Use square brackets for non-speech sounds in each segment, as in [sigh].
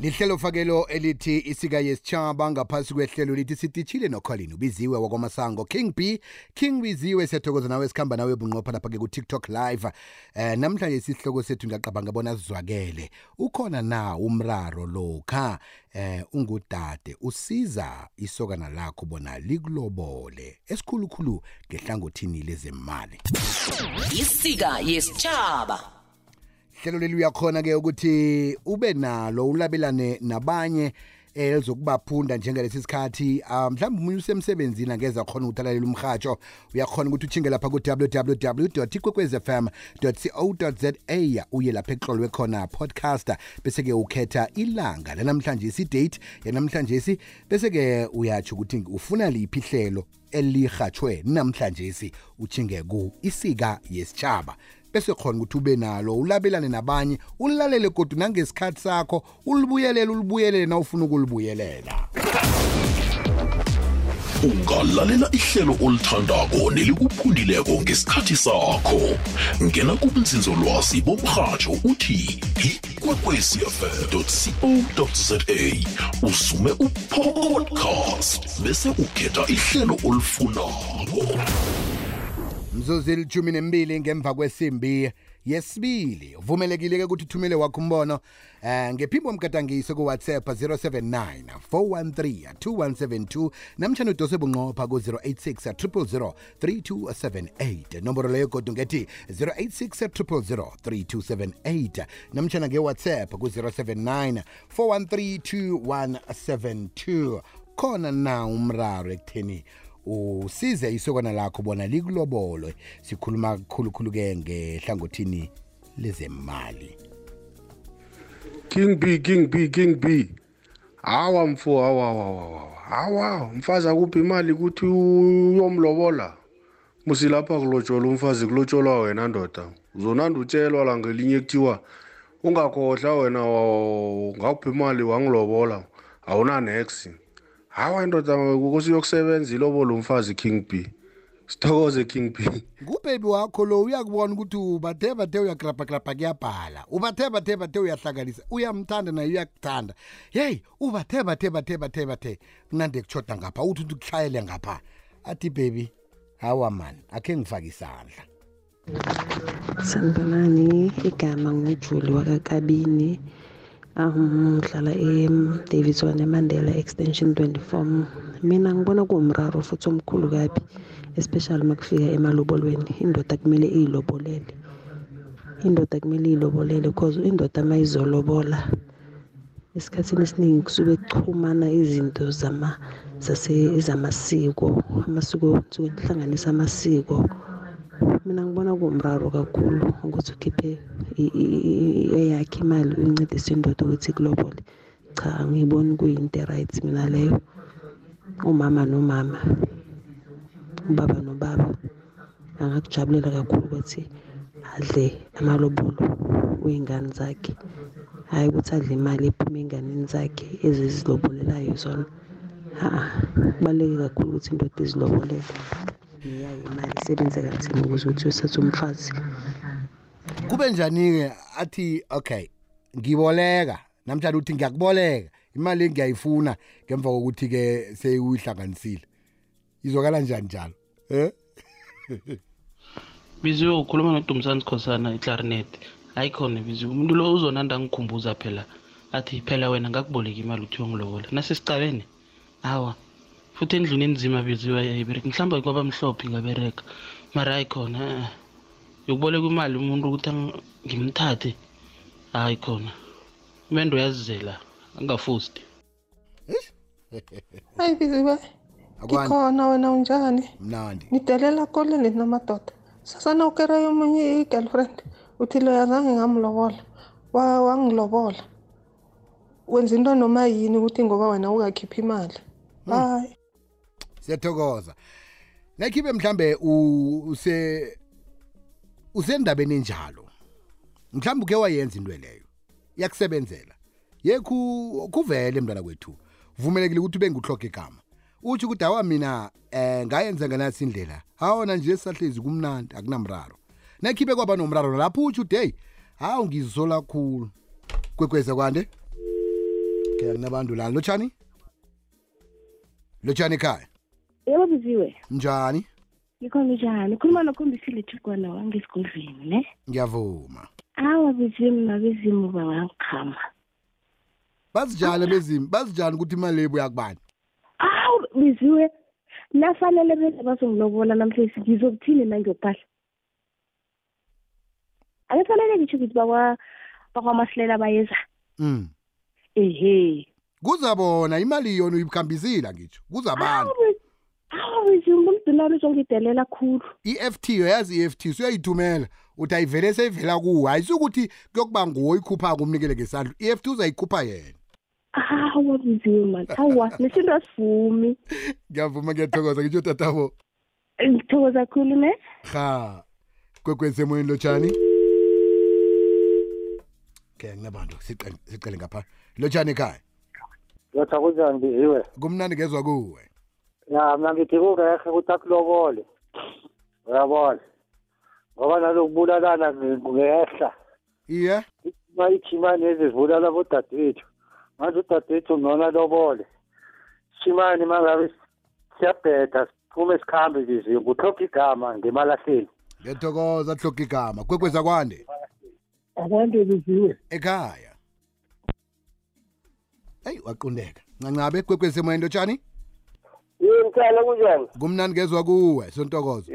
lihlelo fakelo elithi isika yesitshaba ngaphasi kwehlelo lithi sidishile nokholini ubiziwe wakwamasango. King b king biziwe siyathokoza nawe sikhamba nawe bunqopha lapha-ke ku-tiktok live. Eh namhlanje isihloko sethu ngiyacabanga bona sizwakele. Ukhona na umraro lokha eh ungudade usiza isokana lakho bona likulobole esikhulukhulu ngehlangothini lezemali? Isika yesitshaba hlelo leli uyakhona-ke ukuthi ube nalo ulabelane nabanye eh elizokubaphunda njengalesi sikhathi. Um mhlawumbe umunye usemsebenzini angeza khona ukuthalalela umhatsho uyakhona ukuthi uchinge lapha ku-www ikwekwezfm co za uye lapha ekuhlolwe khona podcaster bese-ke ukhetha ilanga lanamhlanje isidate yanamhlanje bese-ke uyatsho ukuthi ufuna liphi ihlelo elihatshwe namhlanje uchinge ku isika yesitshaba bese khona ukuthi ube nalo ulabelane nabanye ulilalele kodwa nangesikhathi sakho ulibuyelele ulibuyelele na ufuna ukulibuyelela. Ungalalela ihlelo olithandako nelikuphundileko ngesikhathi sakho. Ngena kubunzinzolwazi bomrhatsho uthi ikwekwecfm co za usume upodcast bese ukhetha ihlelo olifunako. Mzuzu ilithumi nembili ngemva kwesimbi yesibili. Uvumelekile-ke ukuthi uthumele wakho umbono eh ngephimbo mgadangiso kuwhatsapp 079 413 2172 namtshana udose bunqopha ku-086 000 3278 nomboro leyo kodwa ngethi 086 000 3278 namtshana ngewhatsapp ku-079 413 2172 khona na umraro ekutheni usize isokana lakho bona likulobolwe sikhuluma kukhulukhulu-ke ngehlangothini lezemali. King b king b king b. Hawa mfo hawa hawa hawa mfazi akuphi imali ukuthi uyomlobola? Musilapha kulotsholwa umfazi kulotsholwa wena ndoda. Uzonanda utshelwa la ngelinye kuthiwa ungakhohlwa wena ngakuphi imali wangilobola. Awunanex. Hawa indoda kukosi yokusebenza ilobolo umfazi king b. Sithokoze king b. Ngubhebi wakho lo uyakubona ukuthi ubathe bathe uyagrabhagrabha kuyabhala. Ubathe bathe bathe uyahlanganisa uyamthanda naye uyakuthanda. Yeyi ubathe bathe bathe bathe bathe kunande kutshoda ngapha uthi uthi kuhlayele ngapha. Athi bebi hawa mani akhe ngifake isandla. Sanibonani igama ngujuli wakakabini. Um ngihlala e-davidson emandela extension 24 mina ngibona kuwumraro futhi omkhulu kabi especially uma kufika emalobolweni indoda kumele iyilobolele. Indoda kumele iyilobolele because indoda uma izolobola esikhathini esiningi kusuke kuchumana izinto zama zamasiko amasiko kusuke kuhlanganisa amasiko. Mina ngibona kuwumraro kakhulu ukuthi ukhiphe eyakhe imali uyincedise indoda ukuthi kulobole cha ngiyiboni kuyinto right mina leyo. Umama nomama ubaba nobaba angakujabulela kakhulu ukuthi adle amalobolo wey'ngane zakhe. Hhayi ukuthi adle imali ephuma ey'nganeni zakhe ezizilobolelayo zona. Ha kubaluleke kakhulu ukuthi indoda izilobolele ngiyayo imali isebenze kanzima ukuze uthi uyosatha umfazi. Kube njani-ke athi okay ngiboleka namhlanje uthi ngiyakuboleka imali ngiyayifuna ngemva kokuthi-ke seyuyihlanganisile izwakala njani njalo? Eh [laughs] biziwe ukhuluma nodumisani sikhosana iclarinet. Hayi khona biziwe umuntu lo uzonanda ngikhumbuza phela. Athi phela wena ngakuboleka imali uthi yongilobola nasesicabene? Awa. Futhi endlini enzima biziwe yayibereka. Mhlawumbe kwaba mhlophe ngabereka. Mara hayi khona eh yokuboleka imali umuntu ukuthi ngimthathe hayi khona. Umendo uyazizela angafusti. Hayi biziwe ngikhona wena unjani? Mnandi. Nidelela koleni namadoda. Sasana ukere omunye i-girlfriend uthi loya zange ngamlobola. Wangilobola. Wenza into noma yini ukuthi ngoba wena ungakhiphi imali? Hayi. Siyathokoza. Nakhibe mhlambe use usendabeni enjalo. Mhlawumbe uke wayenza into leyo. Yakusebenzela yekhu kuvele mntwana kwethu. Vumelekile ukuthi ube nguhloga igama. Utsho ukuthi awa mina eh ngayenza nganasi indlela hawona nje sisahlezi kumnandi akunamraro. Nakhibe kwaba nomraro lapho utsho uthi hey hawu ngizola khulu. Kwekweza kwande? Ke kunabantu lana. Lotshani? Lotshani ekhaya? Yebo biziwe. Njani? Ngikhona njani? Ukhuluma nokhombisile thugwana wangesigodlweni ne? Ngiyavuma. Awa biziwe mna bezimu bangangikhama bazijale bezimi bazijani ukuthi imali leyo yakubani. Awu biziwe. Nafanele bese bazongilobola namhlanje ngizokuthini nangiyophahla akufanele ngitsho ukuthi bakwa bakwamasilela bayeza. Mm. Ehe. Kuzabona imali yona uyikhambisile ngitsho. Kuzabantu awu biziwe ngumdunalo uzongidelela khulu. i-EFT uyazi i-EFT suyayithumela uthi ayivele seyivela kuwe. Ayisukuthi kuyokuba nguwo oyikhupha kumnikele ngesandla. i-EFT uzayikhupha yena. Awa biziwe mani awa [laughs] nesinto asivumi. Ngiyavuma ngiyathokoza ngitsho tatabo ngithokoza khulu ne? Ha. Kwekwezi emoyeni lotshani? Ke nginabantu siqale siqale ngapha. Lotshani ekhaya? Yotha kunjani? Biziwe? kumnandi ngezwa kuwe. Ya mina ngithi kurekhe ukuthi akulobole. Uyabona. Ngoba nalokubulalana ngehla. iye Mayichimani ezivulala bodadewethu. Manje udadewethu ngona lobole. Chimani mangabe siyabheda siphume sikhambe biziwe kuhlokha igama ngemalahleni. ngiyathokoza hloka igama kwekweza kwande Abantu biziwe. ekhaya eyi waqundeka ncancabe kwekwezi emoyeni lotshani Yini mthana kunjani? kumnandi ngezwa kuwe sontokozo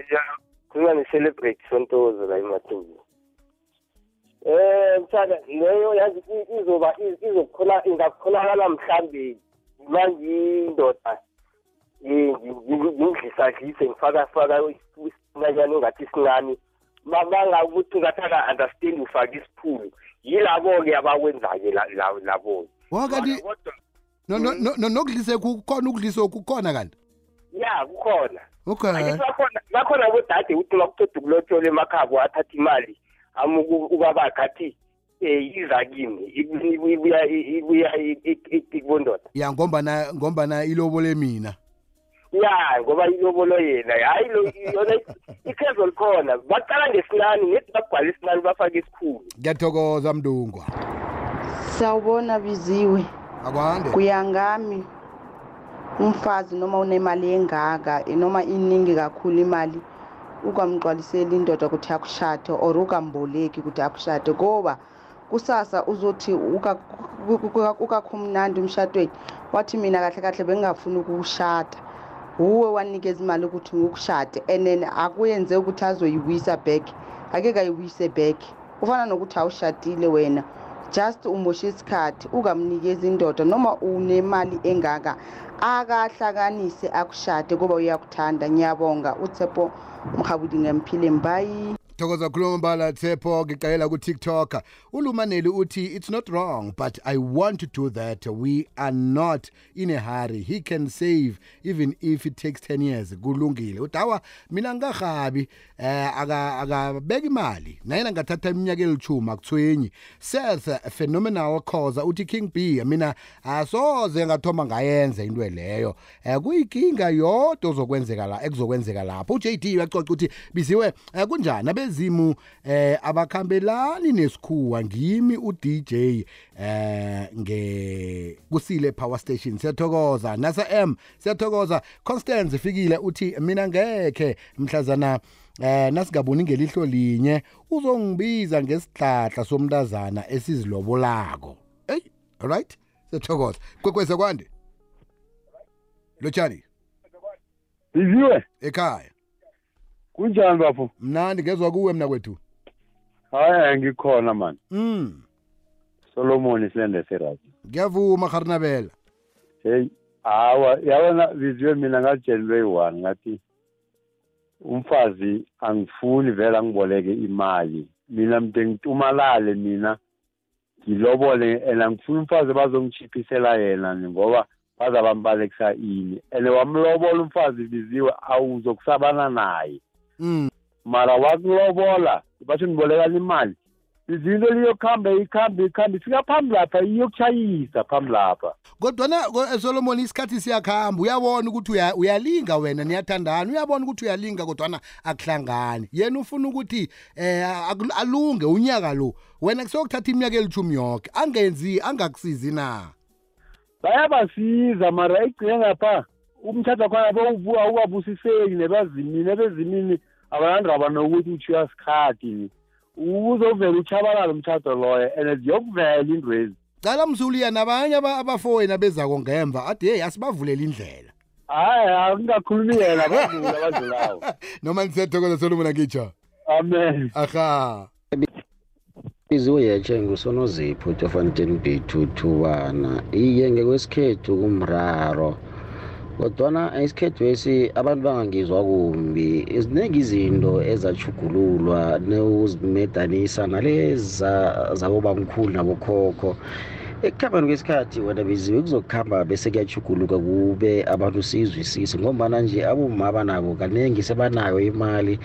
Kuya ni celebrate sontozo la emathini. Eh mthana leyo yazi izoba izokhona ingakholakala mhlambe manje indoda ngingidlisadlise ngifaka faka isinanyana engathi sincane bangakuthi ngathi aka-understand ufake isiphulu yilabo-ke abakwenza-ke la- la- labo wakanti Kodwa- no- no- no- no- nokudlise kukhona ukudlisa kukhona kanti? Ya kukhona. Okay. Angithi bakhona bakhona bodade uthi makuqeda ukulotshola emakhabo athatha imali amuka ubabakhe athi um iza kimi ibuya ibuya ibuya kubondoda ya ngombana ngombana ilobole mina ya ngoba ilobolo yena hayi lo- yona ikhezo likhona. Baqala ngesinani ngethi bagcwala isinani bafake isikhulu. Ngiyathokoza mndungwa Sawubona biziwe. Akwande. Kuyangami? Umfazi noma unemali engaka noma iningi kakhulu imali ukamgcwalisela indoda ukuthi akushade or ukamboleki ukuthi akushade ngoba kusasa uzothi uka- uka- ukakhumnandi umshadweni wathi mina kahle kahle bengingafuni ukushada uwe wanikeza imali ukuthi ngikushade and then akuyenze ukuthi azoyiwisa back ake kayiwise back. Kufana nokuthi awushadile wena. Just umoshe isikhathi ukamnikeza indoda noma unemali engaka akahlanganise akushade kuba uyakuthanda. Ngiyabonga. Utshepo mhabudi ngemphile mbayi. Thokoza khuluma mbala tshepo ngiqayela ku-tiktok ulumaneli uthi it's not wrong but i want to do that. We are not in a hurry. He can save even if it takes 10 years. Kulungile. Udawa mina ngikahabi eh aka akabeka imali. Nayena ngathatha iminyaka elithumi akuthwenyi seth phenomenal cause uthi king b mina asoze ngathoma ngayenza into leyo. Eh kuyikinga yodwa ozokwenzeka la ekuzokwenzeka lapho. uJD uyacoca ukuthi biziwe eh, kunjani? Abezimu eh abakhambelani nesikhuwa ngimi uDJ eh nge kusile power station. Siyathokoza. Nasa M siyathokoza. Constance ifikile uthi mina ngekhe mhlazana eh nasingaboni ngelihlo linye uzongibiza ngesihlahla somntazana esizilobolako hey alright siyathokoza. Kwekweza kwande? Lotshani biziwe ekhaya. Kunjani bafo? Mnandi ngezwa kuwe mna kwethu. Hayi ngikhona mani mm solomon silende serazi. Ngiyavuma kharinabela hey hawa yabona biziwe mina ngatshelwe yi-one ngathi umfazi angifuni vele angiboleke imali. Mina mde ngitumalale mina ngilobole and angifuni umfazi bazongishiphisela yena ngoba bazabambalekisa ini. And wamlobola umfazi biziwe awuzokusabana naye. Mm. Mara wakulobola bathi nibolekana imali izinto liyokuhamba ikhambe ikhambe ifika phambi lapha iyokushayisa phambi lapha. Kodwana ko- eh, solomon isikhathi siyakhamba uyabona ukuthi uya- uyalinga wena niyathandana. Uyabona ukuthi uyalinga kodwana akuhlangani. Yena ufuna ukuthi eh akul- alunge unyaka lo. Wena kuseyokuthatha iminyaka elithumi yoke angenzi angakusizi na? Bayabasiza mara igcine ngapha. Umthatha khona awukabusiseki nebazimini ebezimini abayandaba nokuthi utshiya sikhathi. Uzovela uchabalala umthatho loyo and ziyokuvela indwezi. Cala mzuliya nabanye aba- abafowenu abezako ngemva athi heyi asibavulela indlela. Hayi akungakhulumi yena [laughs] badlula abadlulayo noma nisiyathokoza solomon angitsho amen. Aha. Iziwe yetshe ngusonozipho utofanten b tuthubana iye ngekwesikhethu kumraro. Kodwana isikhethu esi abantu bangangizwa kumbi. Ziningi izinto ezachugululwa neuzimedanisa naleza zabobamkhulu nabokhokho. Ekukhambeni kwesikhathi wena biziwe kuzokuhamba bese kuyachuguluka kube abantu siyizwisise ngombana nje aboma abanabo kaningi sebanayo imali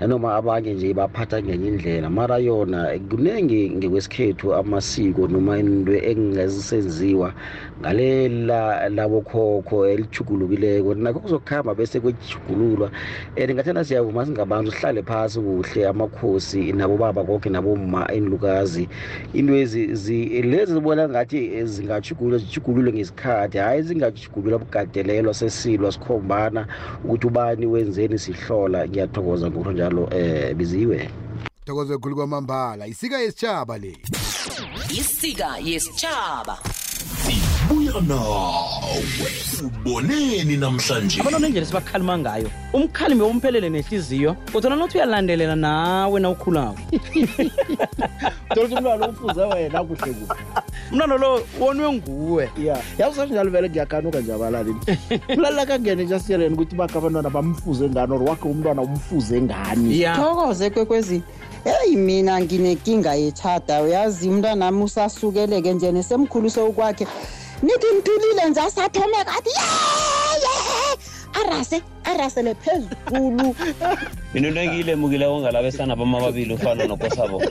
nanoma abanye nje baphatha ngenye indlela. Mara yona kuningi ngekwesikhethu amasiko noma into engazisenziwa ngalela labokhokho elichugulukileko nakho kuzokuhamba bese kwechugululwa and ngathana siyavuma singabantu sihlale phasi kuhle amakhosi nabobaba konke naboma enlukazi into ezi zi- lezi zibona ngathi zingachugululwa zichugululwe ngesikhathi hhayi zingachugululwa bugadelelwa sesilwa sikhombana ukuthi ubani wenzeni sihlola. Ngiyathokoza ngokho njalo um biziwe. Thokozo ekhulu kwamambala. Isika yesitshaba le. Isika yesitshaba buya nawe. Uboneni namhlanje. Abantu nendlela esibakhalima ngayo umkhalimi womphelele nehliziyo kodwa nothi uyalandelela nawe na ukhulako tolisa umntwana ufuze wena kuhle kuhle umntwana lo wonwe nguwe. Ya yakusanjalo vele ngiyakhanuka nje abalalini ulalela [laughs] kangene nje asiyeleni ukuthi bakhe abantwana bamfuze ngani or wakhe umntwana umfuze ngani. Thokoze kwekwezi. Eyi mina nginenkinga yechada uyazi umntwanami usasukeleke nje nesemkhuluse ukwakhe nithi ngiphilile nje asathome kathi yeye arase arasele phezulu. [laughs] Into engiyilemukileko ngalabesana bama ababili ufana nokosabo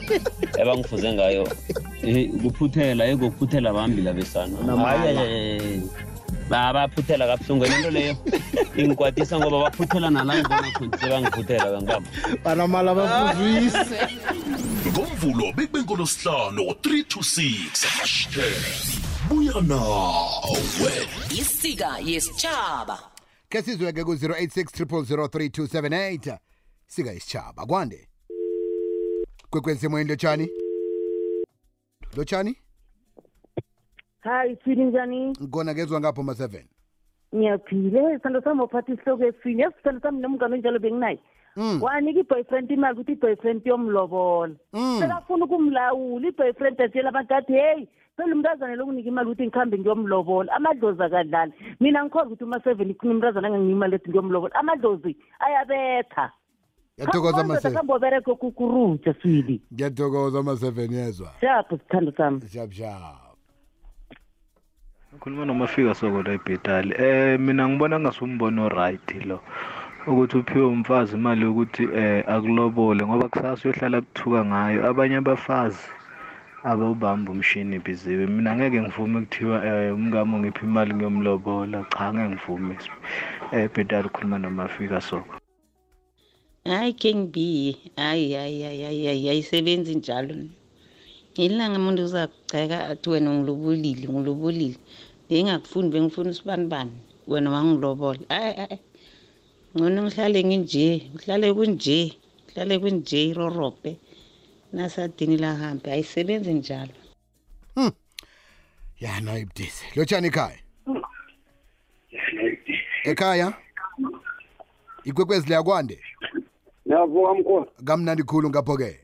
ebangifuze ngayo. Eh, kuphuthela ekokuphuthela bambi labesana babaphuthela kabuhlungu into leyo. Ingikwatisa ngoba baphuthela nala ngibona khona sebangiphuthela bangibamba banamala bafuzise ngomvulo bekubengolosihlanu 3 to 6 hashtag buya nawe. Isika yesitshaba ke sizweke ku-086 3278 sika isitshaba kwande? Kwekwezi semoyeni lotshani lotshani hayi sini njani? Ngona kezwa ngapho ma-7 ngiyaphile sithando sami waphatha isihloko efini yazi sithando sami nomngane onjalo benginaye wanika i-boyfriend imali ukuthi i-boyfriend yomlobola. Sekafuna ukumlawula i-boyfriend atshela abantu athi heyi phela umntazana lokunika imali ukuthi ngikhambe ngiyomlobola. Amadlozi akadlali. Mina ngikhoza ukuthi uma-seven ikhuna umntazana anganginika imali ethi ngiyomlobola. Amadlozi ayabetha. Ngiyathokoza ma-7 kambobereke kukuruja swili ngiyathokoza ma-7 yezwa. Shapho sithando sami. Shap shap khuluma nomafika soko la ebhetali eh mina ngibona ngasumbono right lo. Ukuthi uphiwe umfazi imali yokuthi eh akulobole ngoba kusasa uyohlala kuthuka ngayo. Abanye abafazi abawubamba umshini biziwe mina ngeke ngivume kuthiwa eh umngamo ngiphi imali ngiyomlobola. Cha ngeke ngivume. Eh bhetali khuluma nomafika soko hayi king b hayi hayi hayi hayi hayi ayisebenzi njalo. Ngelanga umuntu uzakuceka athi wena ngilobolile ngilobolile bengingakufuni bengifuna usibanibani wena wangilobola ayi ayi ngcono ngihlale nginje kuhlale kunje kuhlale kunje irorobhe. Nasadini lahambe ayisebenzi njalo. Ya no ibudisi lotshani ekhaya? Ekhaya? Ikwekwezi liyakwande? Ngiyavuka mkhulu. kamnandi khulu ngapho-ke.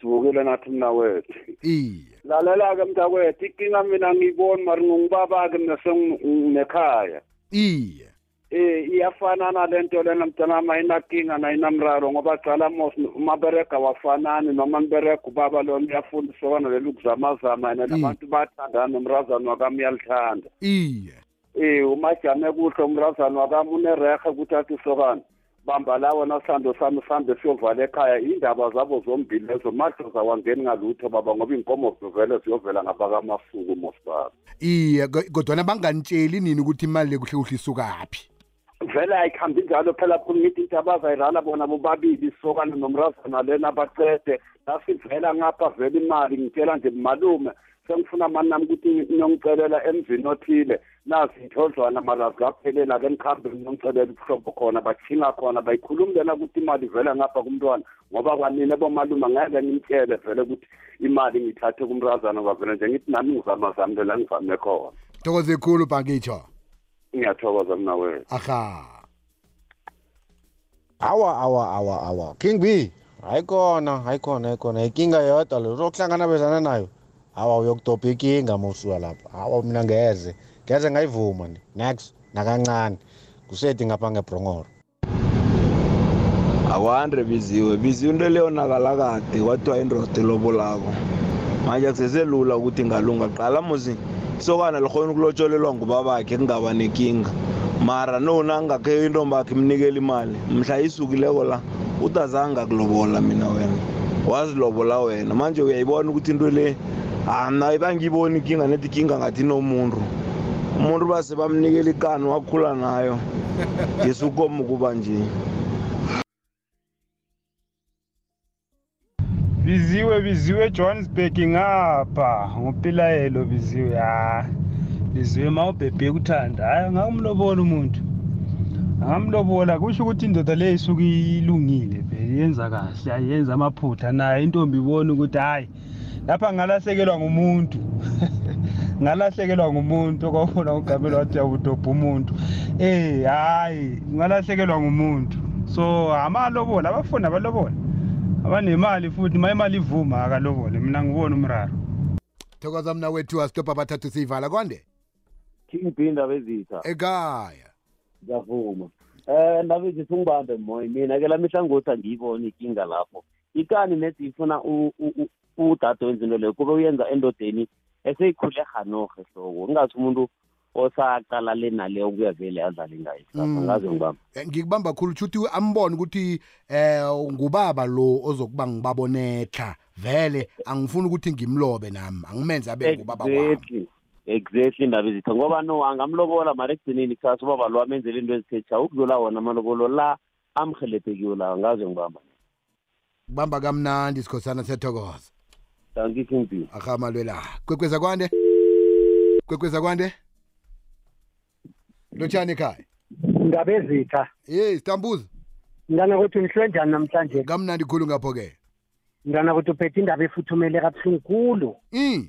Sivukile nathi mna wethu. iye. Lalela-ke mntakwethu, inkinga mina ngiyiboni mari ngungubaba-ke mina senginekhaya. iye. Eh iyafana nalento lena mntanami ayinakinga nayinamraro ngoba cala mos umaberega wafanani noma niberega ubaba lona uyafundisa kona leli ukuzamazama yena nabantu bathandana nomrazana wakami uyalithanda. iye Eh umajame kuhle umrazana wakami unerehe ukuthi athi sokana. bamba lawo nasithando sami sihambe siyovala ekhaya indaba zabo zombili lezo madlozi awangeni ngalutho baba ngoba iy'nkomo zivele ziyovela ngabakamasuku mosibaba iye ko- kodwana banganitsheli nini ukuthi imali le kuhle kuhle isukaphi vele ayikhambi njalo phela khulu ngithi into abazayirala bona bobabili sokana nomrazana lena bacede nasivela ngapha vele imali ngitshela nje malume. Sengifuna mani nami ukuthi niyongicelela emzini othile nazi marazi mara zaphelela ke nikhambe niyongicelela ubuhlobo khona bathinga khona bayikhulumela ukuthi imali vele ngapha kumntwana ngoba kwanini bomalume ngeke nimtshele vele ukuthi imali ngithathe kumrazana kwavele nje ngithi nami ngizama zami lela ngivame khona thokoze khulu bhangitsho ngiyathokoza mna wena aha awa awa awa awa king b. Hayikhona hayikhona hayikhona inkinga yodwa lo uzokuhlangabezana nayo hawa uyokudobha inkinga mawusuka lapha hawa mina ngeze ngeze ngayivuma ni next nakancane kusethi ngapha ngebrongoro akwandre biziwe biziwe into leyonakala kade kwathiwa indoda elobolako manje kuseselula ukuthi ingalunga qala muzi isokana likhona ukulotsholelwa ngubabakhe kungaba nenkinga. Mara nona ngakhe intombakhe imnikela imali mhla isukileko la utazange akulobola mina wena. Wazilobola wena. Manje uyayibona ukuthi into le ana bangiyiboni inkinga nethi inkinga ngathi nomuntu umuntu base bamnikela ikani wakhula nayo. [laughs] Ngesukomo kuba nje. Biziwe biziwe johannesburg ngapha. Ngupilayelo biziwe ha biziwe ma ubhebhe kuthanda hayi angakumlobola umuntu. Angamlobola. Kusho ukuthi indoda leyo isuke ilungile vele yenza kahle ayenza amaphutha. Naye intombi ibona ukuthi hhayi lapha ngalahlekelwa ngumuntu. [laughs] Ngalahlekelwa ngumuntu. Okwabona ugamela wathi yawudobha umuntu. Eh hayi ngalahlekelwa ngumuntu. So amalobola abafuna abalobola abanemali futhi ma imali ivuma akalobole. Mina ngibona umraro. Thokoza mna wethu asitobha abathathu siyivala kwande king b indaba ezitha. Ekhaya. Ngiyavuma. Um ndaba ezithi ungibambe moya mina ke la mihlangothi angiyiboni ikinga lapho. Ikani nethi ifuna udade wenza into leyo kube uyenza endodeni eseyikhule hanohe hloko. Ungathi umuntu osaqala le naleyo kuya vele adlale ngayo. Mm. ngaze ngibamba Eh, ngikubamba khulu shuthi ambone ukuthi eh ngubaba lo ozokuba ngibabonetha vele angifuni ukuthi ngimlobe nami. Angimenze abe ngubaba wami. Exactly. Exactly indaba ezitha. Ngoba no angamlobola mara ekugcineni kusasa ubaba lo amenzela into ezithetha ukudlula wona amalobolo la amhelebhekiwe lawo ngaze ngibamba. Kubamba kamnandi sikhosana siyathokoza. Thank king b ahamalwela kwekweza kwande? Kwekweza kwande? Lotshani ekhaya? Ndaba ezitha ye sitambuza mntana kuthi nihlwe njani namhlanje? Kamnandi khulu ngapho-ke mntana kuthi uphethe indaba efuthumele kabuhlungu khulu. Mm.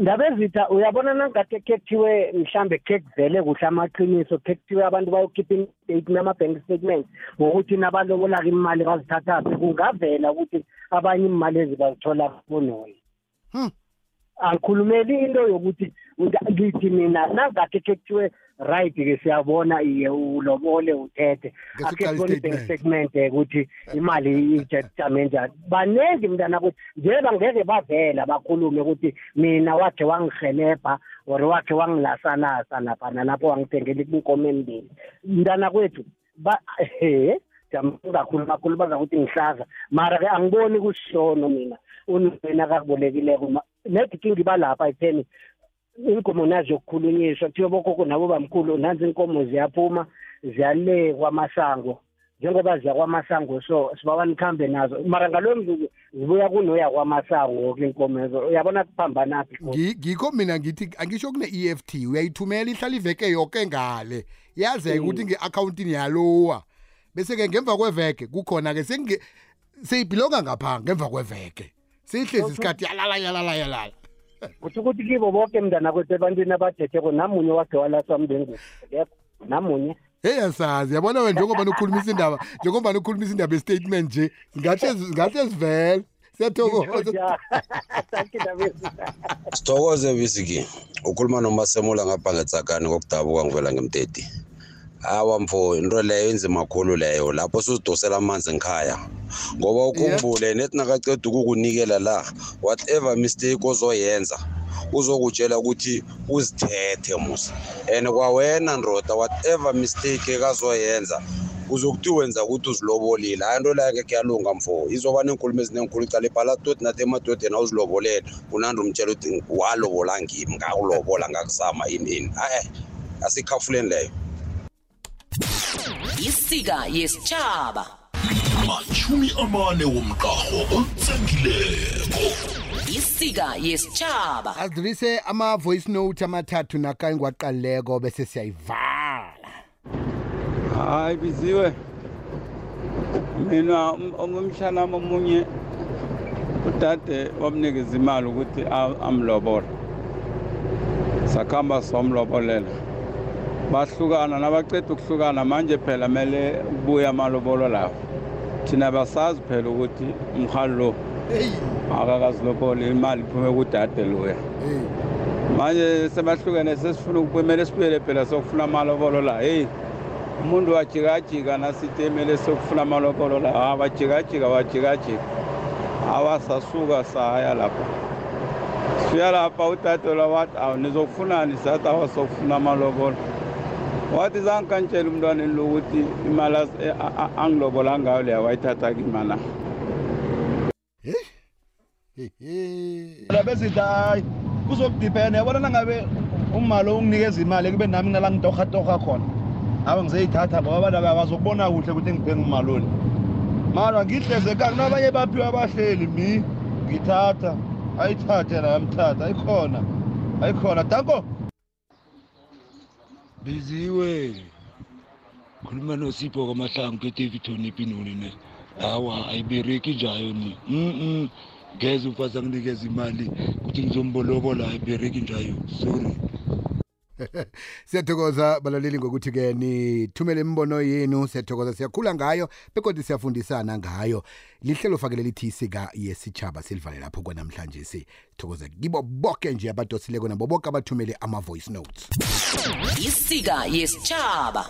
ndaba ezitha uyabona nangade khe kuthiwe mhlambe khe kuvele kuhle amaqiniso khe kuthiwe abantu bayokhipha i-state nama-bank statement ngokuthi nabalobolaka imali bazithathaphi kungavela ukuthi abanye imali ezi bazithola kunoyi angikhulumeli into yokuthi ngithi mina nangakhe khe kuthiwe right ke siyabona iye ulobole uthethe. Akhe Ngesiqala sibona i-bank i-statement. statement ukuthi imali ijame njani. Baningi mntana ukuthi njengoba ngeke bavela bakhulume ukuthi mina wakhe wangihelebha or wakhe wangilasanasa napha nalapho wangithengela inkomo embili. Mntana kwethu ba he kakhulu kakhulu baza ukuthi ngihlaza. Mara-ke angiboni kusishono mina. Unina akakubolekileko. Nethi kingiba lapha ekutheni inkomo nazo yokukhulunyiswa kuthiwe bokhokho nabo bamkhulu nansi inkomo ziyaphuma ziyale kwamasango njengoba ziya kwamasango so sibawa nikhambe nazo. Mara ngaloyo mzuzu zibuya kunoya kwamasango woke inkomo ezo uyabona kuphambanaphi Ngi- ngikho mina ngithi angisho kune-EFT uyayithumela ihlala iveke yoke ngale. Yazeke Mm. ukuthi nge-akhawuntini yalowa. Bese-ke ngemva kweveke kukhona-ke senge- seyibhilonga ngapha ngemva kweveke. Seyihlezi isikhathi yalala yalala yalala. Kutho ukuthi kibo boke mntana kwethu ebantwini abathetheko namunye wakhe walaswa mndengu. Namunye. Heyi asazi yabona wena njengoba nokhulumisa indaba njengoba nokhulumisa indaba ye-statement nje zingahle zingahle zivele siyathokoza. Sithokoze bisiki ukhuluma nomasemula ngapha ngetsakani kokudabuka ngivela ngemteti. Hawa mfo into leyo inzima khulu leyo lapho sizidosela amanzi ngikhaya ngoba ukhumbule nethi nakaceda ukukunikela la whatever mistake ozoyenza uzokutshela ukuthi uzithethe musa. And kwawena ndoda whatever mistake ekazoyenza uzokuthi wenza ukuthi uzilobolile. Hayi into leyo kekhe yalunga mfo. Izoba neenkulumo ezinenkhulu icala ibhala toti nathi emadodeni awuzilobolele unandi umtshela ukuthi walobola ngimi ngakulobola ngakuzama ini ini ae asikhafuleni leyo. Isika yesitshaba machumi amane womqarho otsengileko isika yesitshaba asidlulise ama-voice note amathathu naka engiwaqalileko bese siyayivala. Hayi biziwe. Mina um- ongumshanami omunye udade wamnikeza imali ukuthi a- amlobole. Sakuhamba somlobolela. Bahlukana nabaceda ukuhlukana manje phela kumele kubuye amalobolo lawo. Thina basazi phela ukuthi umhali lo akakazilobole imali iphume kudade loya. Manje sebahlukene sesifuna kumele sibuyele phela sokufuna amalobolo la. Heyi umuntu wajikajika nasithi emele sokufuna amalobolo la. Ha wajikajika wajikajika awasasuka saya lapho. Sifika lapha udadela wathi awu nizokufunani? Sathi awasokufuna amalobolo. Wathi zangikantshela umntwaneni lo ukuthi imali as- e- a- a- angilobola ngayo leya wayithatha kimana bezithi hayi kuzokudipenda yabona nangabe umali onginikeza imali kube nami nala ngitohatoha khona? Abe ngizoyithatha ngoba abantu aba bazokubona kuhle ukuthi ngithenga umaloni. Mara ngihleze ekani nabanye baphiwe abahleli? Mi ngithatha. Ayithathe nayamthatha ayikhona. Ayikhona. Danko biziwe. Khuluma nosipho kwamahlangu ke-tv toniphi noni ne. Hawa ayibereki njayo ni. Mm ngeze umfazi anginikeza imali ukuthi ngizombolobola ayibereki njayo sorry. [laughs] siyathokoza balaleli ngokuthi-ke nithumele imibono yenu siyathokoza siyakhula ngayo bekodwa siyafundisana ngayo. Lihlelo fakele lithi isika yesitshaba silivale lapho kwanamhlanje sithokoza kibo boke nje abadosileko nabo boke abathumele ama-voice notes. Isika yesitshaba